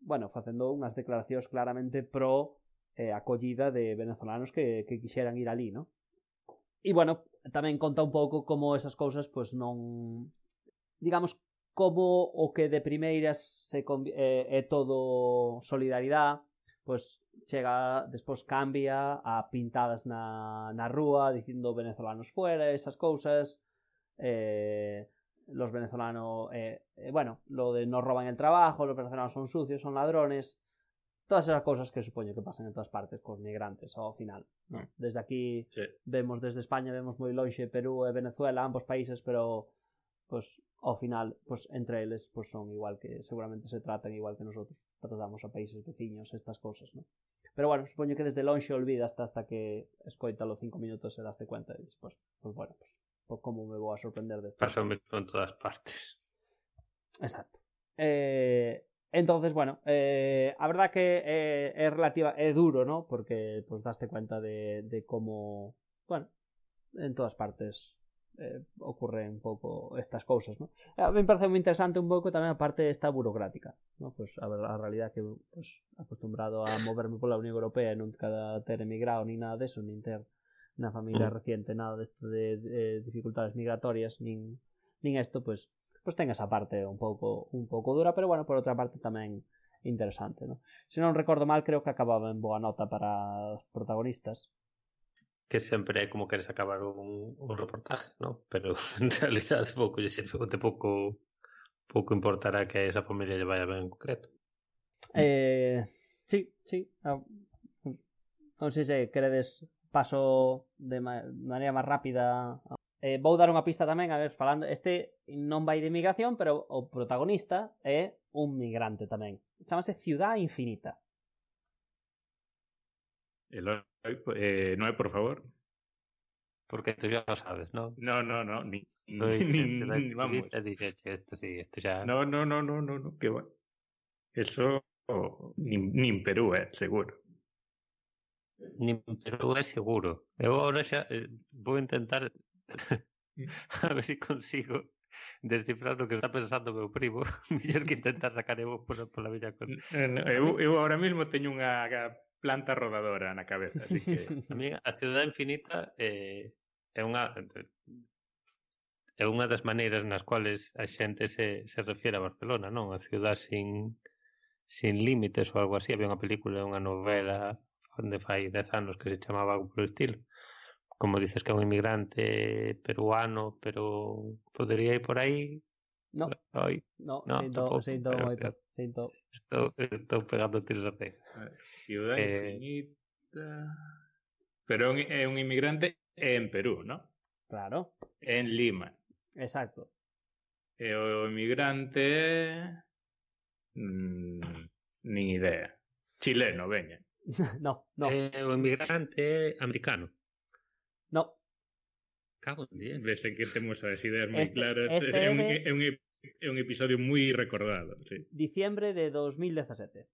bueno, facendo unhas declaracións claramente pro eh, acollida de venezolanos que, que quixeran ir ali, no? E, bueno, tamén conta un pouco como esas cousas, pois, pues, non... Digamos, como o que de primeiras se conv... eh, é todo solidaridade, pois pues, chega, despois cambia a pintadas na, na rúa dicindo venezolanos fuera, esas cousas, eh, los venezolanos, eh, eh, bueno, lo de nos roban el trabajo, los venezolanos son sucios, son ladrones, todas esas cosas que supoño que pasan en todas partes cos migrantes ao final. ¿no? Mm. Desde aquí Sí. vemos desde España, vemos moi lonxe Perú e Venezuela, ambos países, pero pues ao final, pues entre eles pues son igual que seguramente se tratan igual que nosotros tratamos a países veciños, estas cosas, ¿no? Pero bueno, supoño que desde lonxe olvidas hasta que escoítalo cinco minutos e daste cuenta dices, pues, pues bueno, pues, pues como me vou a sorprender de Pasa o mesmo en todas partes. Exacto. Eh, entonces, bueno, eh, a verdad que eh, é relativa, é duro, ¿no? Porque pues daste cuenta de, de cómo, bueno, en todas partes eh, ocurre un pouco estas cousas, ¿no? A mí me parece moi interesante un pouco tamén a parte esta burocrática, ¿no? Pues a, ver, a realidad que pues, acostumbrado a moverme pola Unión Europea e nunca ter emigrado ni nada deso, nin ter na familia mm. reciente nada desto de, de dificultades migratorias nin nin isto pois pues, pois pues ten esa parte un pouco un pouco dura, pero bueno, por outra parte tamén interesante, ¿no? Se non recordo mal, creo que acababa en boa nota para os protagonistas. Que sempre é como queres acabar un, un reportaje, ¿no? Pero en realidad pouco lle sirve, pouco pouco importará que a esa familia lle vaya ben en concreto. Eh, sí, sí. Non sei se queredes paso de ma maneira máis rápida. Eh, vou dar unha pista tamén, a ver, falando, este non vai de migración, pero o protagonista é un migrante tamén. Chámase Ciudad Infinita. Eloy, eh, Noé, por favor. Porque tú ya lo sabes, ¿no? No, no, no. Ni, Estoy, ni, ni, ni vamos. Esto sí, esto ya... No, no, no, no, no, no, que va. Eso oh, ni, ni en Perú, eh, seguro nin Perú é seguro. Eu agora xa eh, vou intentar a ver se si consigo descifrar o que está pensando o meu primo mellor que intentar sacar eu pola, pola miña conta. Eu, eu ahora mismo teño unha planta rodadora na cabeza, así que... A, mí, a Cidade Infinita eh, é unha é unha das maneiras nas cuales a xente se, se refiere a Barcelona, non? A ciudad sin, sin límites ou algo así. Había unha película, unha novela onde fai 10 anos que se chamaba algo polo estilo como dices que é un inmigrante peruano, pero podería ir por aí? No, Oi. no, no sinto, tampoco, sinto pero, moito, sinto. Estou, estou pegando tiros a pé. Ciudad eh, infinita... Pero é un inmigrante en Perú, ¿no? Claro. En Lima. Exacto. E o inmigrante... Mm, nin idea. Chileno, veña. no, no. Eh, o emigrante americano. No. Cago en diez. Vese que temos as ideas moi este, claras. Este é, un, é, un, é un episodio moi recordado. Sí. Diciembre de 2017.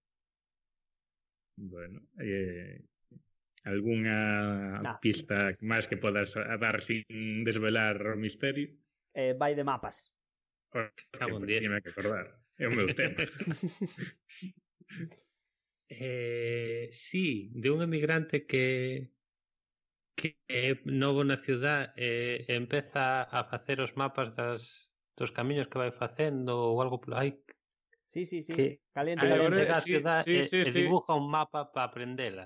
Bueno, eh, alguna nah. pista máis que podas dar sin desvelar o misterio? Eh, vai de mapas. Porque, porque me que acordar. É o meu tema. Eh, sí, de un emigrante que que é novo na ciudad e eh, empeza a facer os mapas das dos camiños que vai facendo ou algo por aí. Sí, sí, sí. Que caliente, caliente. a ciudad sí, eh, sí, e, sí, e dibuja un mapa para aprendela.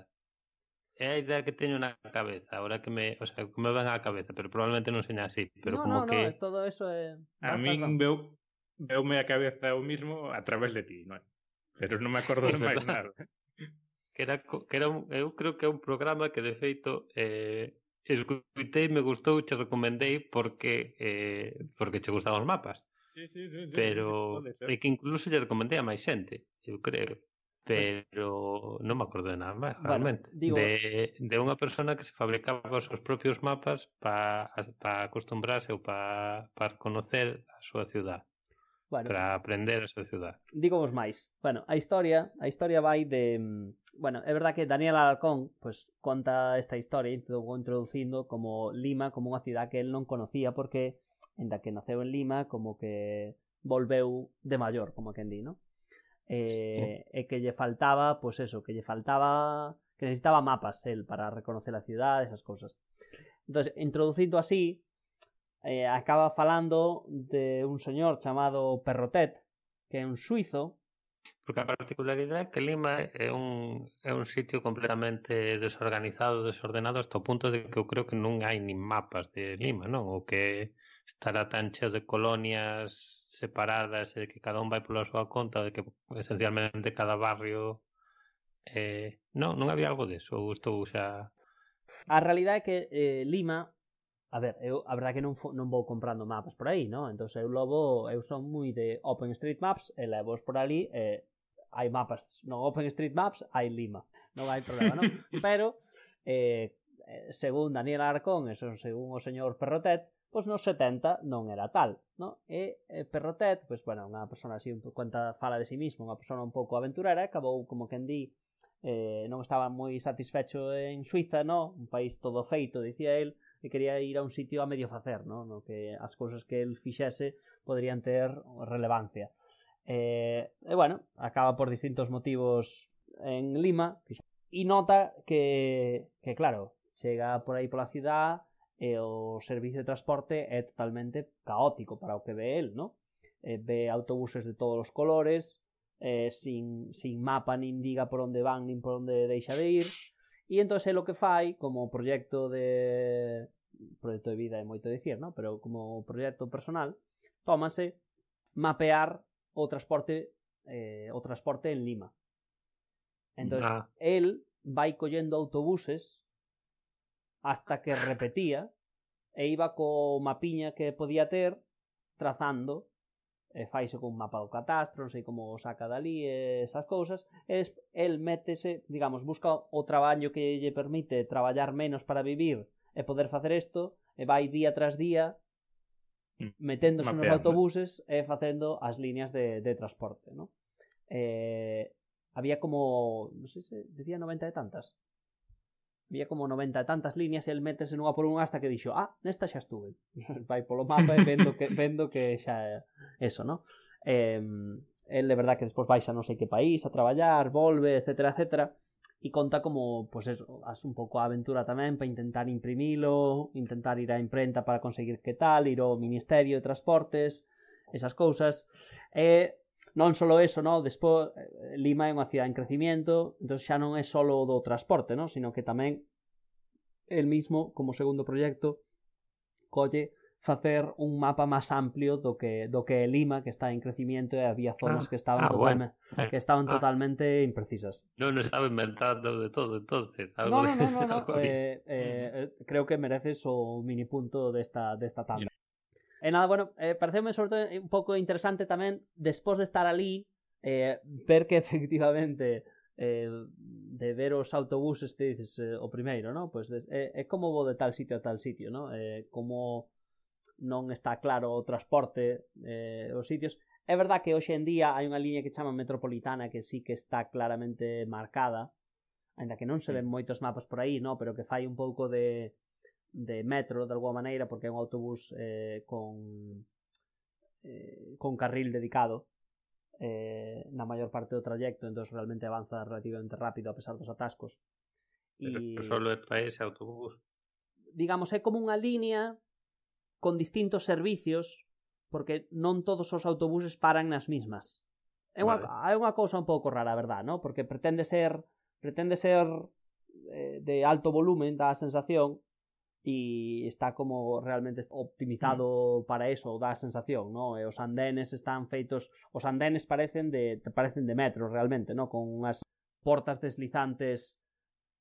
É a idea que teño na cabeza, ahora que me, o sea, que me ven á cabeza, pero probablemente non seña así, pero no, como no, que no, todo eso é A min veu veume a cabeza eu mismo a través de ti, non? pero non me acordo de máis nada. Que era, que era un, eh, eu creo que é un programa que de feito eh, escutei, me gustou, che recomendei porque eh, porque che gustaban os mapas. Sí, sí, sí, sí, pero sí, que incluso lle recomendei a máis xente, eu creo. Pero non me acordo de nada máis, bueno, realmente. Digo... De, de unha persona que se fabricaba os seus propios mapas para pa acostumbrarse ou para pa conocer a súa ciudad. Bueno, para aprender a súa ciudad. digo vos máis. Bueno, a historia, a historia vai de mm, bueno, é verdad que Daniel Alarcón pues conta esta historia introdu- introducindo como Lima como unha cidade que el non conocía porque enda que naceu en Lima como que volveu de maior, como quen di, ¿no? Eh, e que lle faltaba, pues eso, que lle faltaba que necesitaba mapas el para reconocer a cidade, esas cousas. Entonces, introducindo así, eh, acaba falando de un señor chamado Perrotet, que é un suizo. Porque a particularidade é que Lima é un, é un sitio completamente desorganizado, desordenado, hasta o punto de que eu creo que non hai nin mapas de Lima, non? O que estará tan cheo de colonias separadas e de que cada un vai pola súa conta, de que esencialmente cada barrio... Eh, non, non había algo deso, ou estou xa... A realidade é que eh, Lima A ver, eu a verdade que non, non vou comprando mapas por aí, non? Entón eu logo eu son moi de OpenStreetMaps e levos por ali e hai mapas. No OpenStreetMaps hai Lima, non hai problema, non? Pero eh, eh, según Daniel Arcón e según o señor Perrotet, pois nos 70 non era tal, no? E eh, Perrotet, pois bueno, unha persona así, cuenta fala de si sí mismo, unha persona un pouco aventurera, acabou como quen di eh, non estaba moi satisfecho en Suiza, no? Un país todo feito, dicía el, que quería ir a un sitio a medio facer, no, No que as cousas que el fixese poderían ter relevancia. Eh, e bueno, acaba por distintos motivos en Lima e nota que, que claro, chega por aí pola cidade e o servicio de transporte é totalmente caótico para o que ve el, ¿no? Eh, ve autobuses de todos os colores, eh, sin, sin mapa, nin diga por onde van, nin por onde deixa de ir, E entón é lo que fai como proxecto de proxecto de vida é moito dicir, non? pero como proxecto personal, tómase mapear o transporte eh, o transporte en Lima. Entón, ah. el vai collendo autobuses hasta que repetía e iba co mapiña que podía ter trazando e faise con mapa do catastro, non sei como o saca dali e esas cousas, e el métese, digamos, busca o traballo que lle permite traballar menos para vivir e poder facer isto, e vai día tras día mm. meténdose Mapeando. nos autobuses e facendo as liñas de, de transporte, non? Eh, había como, non sei se decía 90 e tantas, había como 90 e tantas líneas e el métese nunha por unha hasta que dixo, ah, nesta xa estuve. Vai polo mapa e vendo que, vendo que xa é eso, non? Eh, el de verdad que despois vais a non sei que país a traballar, volve, etcétera, etcétera e conta como, pois pues eso, as un pouco a aventura tamén para intentar imprimilo, intentar ir á imprenta para conseguir que tal, ir ao Ministerio de Transportes, esas cousas. E Non só eso, no? despois eh, Lima é unha cidade en crecimiento, entón xa non é só do transporte, no? sino que tamén el mismo, como segundo proxecto, colle facer un mapa máis amplio do que do que é Lima, que está en crecimiento e había zonas ah, que estaban ah, totalmente bueno. Eh. que estaban ah, totalmente imprecisas. Non estaba inventando de todo entonces, algo No, no, no, no, no. Eh, eh, creo que mereces o mini punto desta desta tabla. E nada, bueno, eh, pareceume sobre todo eh, un pouco interesante tamén despois de estar ali eh, ver que efectivamente eh, de ver os autobuses te dices eh, o primeiro, ¿no? Pois pues, eh, é eh, eh, como vou de tal sitio a tal sitio, ¿no? Eh, como non está claro o transporte, eh, os sitios. É verdad que hoxe en día hai unha liña que chama metropolitana que sí que está claramente marcada, ainda que non se ven moitos mapas por aí, ¿no? Pero que fai un pouco de de metro de alguma maneira porque é un autobús eh, con eh, con carril dedicado eh, na maior parte do trayecto entón realmente avanza relativamente rápido a pesar dos atascos e pero solo é para ese autobús digamos é como unha línea con distintos servicios porque non todos os autobuses paran nas mismas é unha, vale. é unha cousa un pouco rara, a verdad, ¿no? porque pretende ser pretende ser eh, de alto volumen, dá a sensación, e está como realmente optimizado mm. para eso, dá a sensación, no? E os andenes están feitos, os andenes parecen de parecen de metro realmente, no? Con unhas portas deslizantes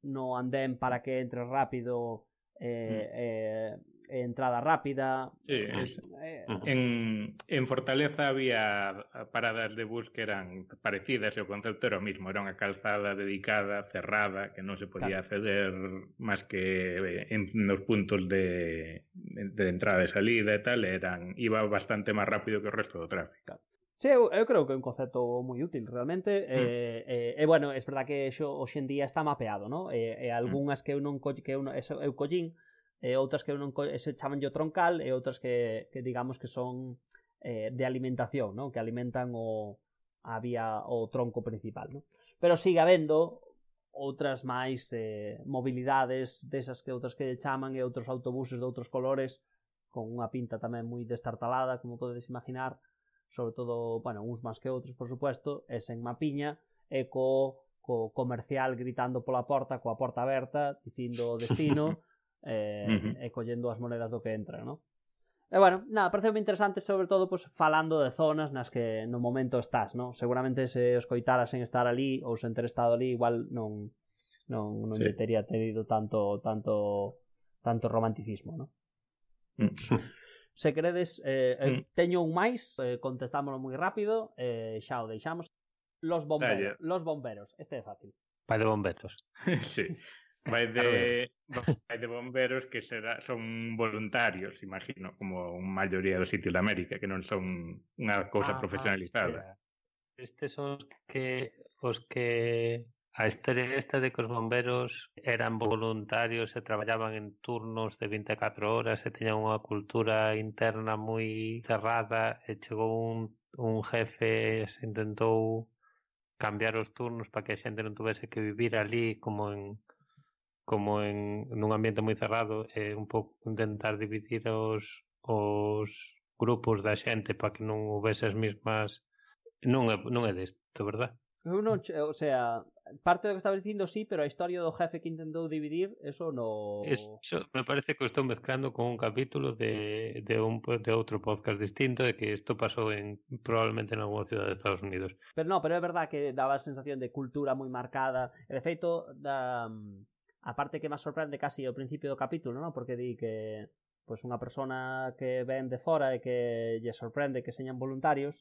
no andén para que entre rápido eh, mm. eh Eh, entrada rápida. Sí, es, eh, en, en, Fortaleza había paradas de bus que eran parecidas e o concepto era o mismo, era unha calzada dedicada, cerrada, que non se podía claro. acceder máis que eh, en, nos puntos de, de entrada e salida e tal, eran iba bastante máis rápido que o resto do tráfico. Claro. Sí, eu, eu creo que é un concepto moi útil realmente. Mm. Eh, eh, e bueno, é verdad que xo hoxe en día está mapeado, ¿no? E, eh, e algunhas mm. que eu non que eu, eso, eu collín, e outras que non se chaman yo troncal e outras que, que digamos que son eh, de alimentación, non? que alimentan o, a vía o tronco principal. Non? Pero sigue habendo outras máis eh, mobilidades desas que outras que lle chaman e outros autobuses de outros colores con unha pinta tamén moi destartalada, como podedes imaginar, sobre todo, bueno, uns máis que outros, por supuesto, e sen mapiña, e co, co comercial gritando pola porta, coa porta aberta, dicindo o destino, eh, uh eh, -huh. e collendo as monedas do que entra, ¿no? E bueno, nada, pareceu interesante sobre todo pois, pues, falando de zonas nas que no momento estás, ¿no? Seguramente se os coitaras sen estar ali ou sen ter estado ali, igual non non non sí. teria tería tenido tanto tanto tanto romanticismo, ¿no? Mm. Se queredes, eh, eh, mm. teño un máis, eh, contestámolo moi rápido, eh, xa o deixamos. Los bomberos, eh, yeah. los bomberos, este é fácil. Pai de bomberos. sí. Vai de, vai de bomberos que será, son voluntarios, imagino, como a maioría dos sitios de América, que non son unha cousa ah, profesionalizada. Estes son os que os que a historia esta de que os bomberos eran voluntarios e traballaban en turnos de 24 horas e teñan unha cultura interna moi cerrada e chegou un, un jefe e se intentou cambiar os turnos para que a xente non tuvese que vivir ali como en como en nun ambiente moi cerrado é un pouco intentar dividir os, os grupos da xente para que non houvese as mesmas non é, non é desto, verdad? Eu non, o sea, parte do que estaba dicindo sí, pero a historia do jefe que intentou dividir, eso no... Eso me parece que estou mezclando con un capítulo de, de, un, de outro podcast distinto de que isto pasou en probablemente en algunha cidade de Estados Unidos. Pero no, pero é verdad que daba a sensación de cultura moi marcada. E de feito, da, a parte que máis sorprende casi ao principio do capítulo, non? Porque di que pois unha persona que ven de fora e que lle sorprende que señan voluntarios,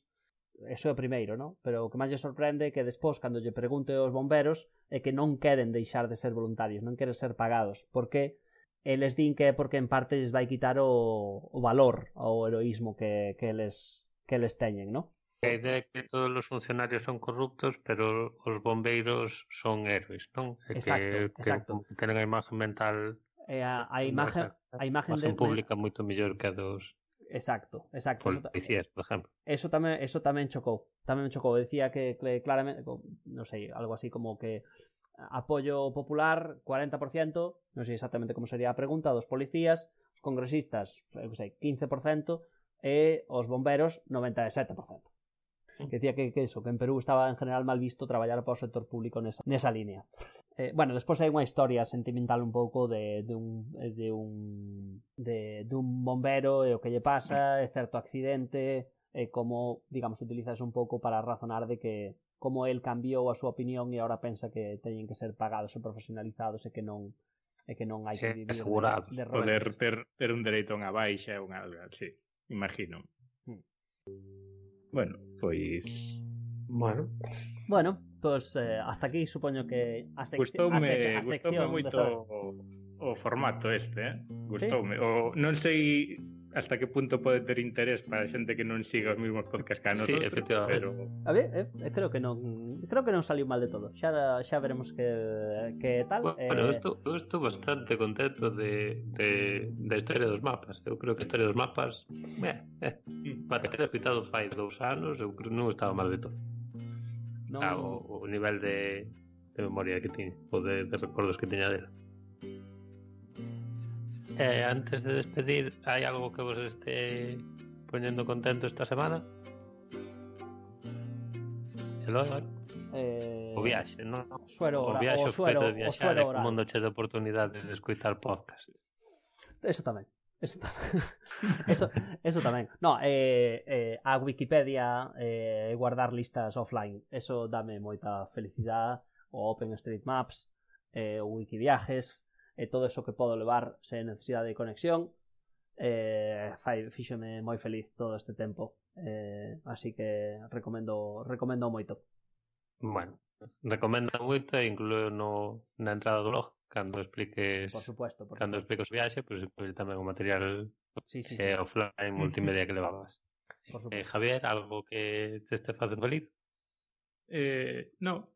eso é o primeiro, non? Pero o que máis lle sorprende é que despois, cando lle pregunte aos bomberos, é que non queren deixar de ser voluntarios, non queren ser pagados. Porque eles din que é porque en parte lles vai quitar o, o valor ao heroísmo que, que, eles, que eles teñen, non? A idea é que todos os funcionarios son corruptos, pero os bombeiros son héroes, non? É exacto, que, exacto. que tenen a imagen mental e a, a imagen a imagen de, pública moito mellor que a dos Exacto, exacto. Policías, por exemplo. Eso tamén eso tamén chocou. Tamén me chocou, decía que, que claramente, non sei, algo así como que apoio popular 40%, non sei exactamente como sería a pregunta dos policías, os congresistas, eu sei, 15% e os bomberos 97% que decía que, que, eso, que en Perú estaba en general mal visto traballar para o sector público nesa, nesa línea. Eh, bueno, despois hai unha historia sentimental un pouco de, de un de un de, de un bombero e o que lle pasa, e certo accidente, eh, e como, digamos, utilizas un pouco para razonar de que como el cambiou a súa opinión e agora pensa que teñen que ser pagados e profesionalizados e que non e que non hai que vivir asegurados, de, de poder ter, ter un dereito a unha baixa e unha alga, sí, imagino. Hmm. Bueno, Pois... Bueno. Bueno, pois eh, hasta aquí supoño que a, sec gustoume, a, sec a sección... Gustoume moito o, o formato este, eh? Gustoume. ¿Sí? O, non sei hasta que punto pode ter interés para xente que non siga os mesmos podcast que a nosotros, sí, efectivamente. pero A ver, eh, eh creo que non creo que non saliu mal de todo. Xa xa veremos que que tal. Bueno, eh... estou eu estou bastante contento de de da historia dos mapas. Eu creo que a historia dos mapas, eh, eh para ter escritado fai dous anos, eu creo que non estaba mal de todo. Non... Ah, o, o nivel de, de memoria que tiñe, ou de, de recordos que tiña dela. De Eh, antes de despedir, hai algo que vos este poñendo contento esta semana? Eloi, eh? eh, o viaxe, non? Suero, o viaxe o suero, o viaxar o suero como che de oportunidades de escutar podcast. Eso tamén. Eso tamén. eso, eso tamén. No, eh, eh, a Wikipedia eh, guardar listas offline. Eso dame moita felicidade. O OpenStreetMaps, eh, o Wikiviajes, e todo eso que podo levar sen necesidade de conexión eh, fai, fíxeme moi feliz todo este tempo eh, así que recomendo recomendo moito Bueno, recomenda moito e incluo no, na entrada do blog cando expliques por supuesto, por cando supuesto. expliques o viaxe, pois pues, tamén o material sí, sí, eh, sí. offline multimedia que levabas. Eh, Javier, algo que te este facendo feliz? Eh, no.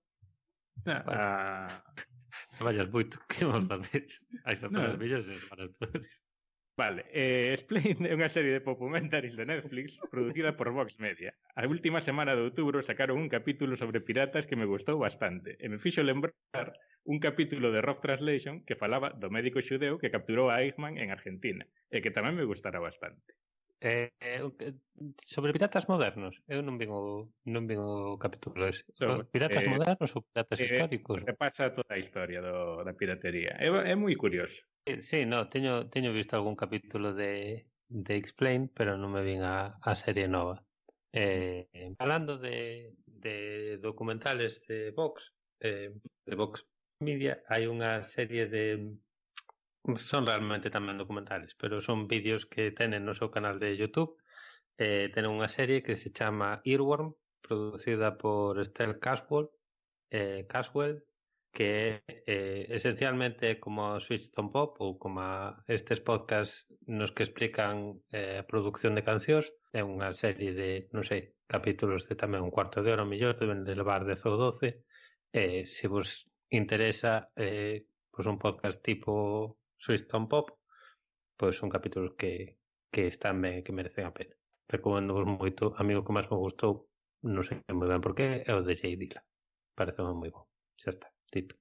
Nah, bueno. ah, Traballas moito, que vamos facer? Hai semanas no. mellores e semanas peores. Vale, eh, Explain é unha serie de popumentaries de Netflix producida por Vox Media. A última semana de outubro sacaron un capítulo sobre piratas que me gustou bastante e me fixo lembrar un capítulo de Rough Translation que falaba do médico xudeu que capturou a Eichmann en Argentina e que tamén me gustara bastante. Eh, eh, sobre piratas modernos, eu non vin o, non vin o capítulo ese. Sobre, piratas eh, modernos ou piratas eh, históricos? Repasa toda a historia do, da piratería. É, é moi curioso. Eh, sí, no, teño, teño visto algún capítulo de, de Explain, pero non me vin a, a serie nova. Eh, falando de, de documentales de Vox, eh, de Vox Media, hai unha serie de Son realmente tamén documentales, pero son vídeos que tenen no seu canal de YouTube. Eh, tenen unha serie que se chama Earworm, producida por Estelle Caswell, eh, Caswell que eh, esencialmente como Switch Switchton Pop ou como estes podcasts nos que explican eh, a producción de cancións é unha serie de, non sei, capítulos de tamén un cuarto de hora mellor, deben de levar 10 ou 12 eh, se vos interesa eh, pois un podcast tipo Switch on Pop pois son capítulos que, que están que merecen a pena. Recomendo vos moito, amigo que máis me gustou non sei moi ben por qué, é o de Jay Dilla. Parece moi bon, xa está, dito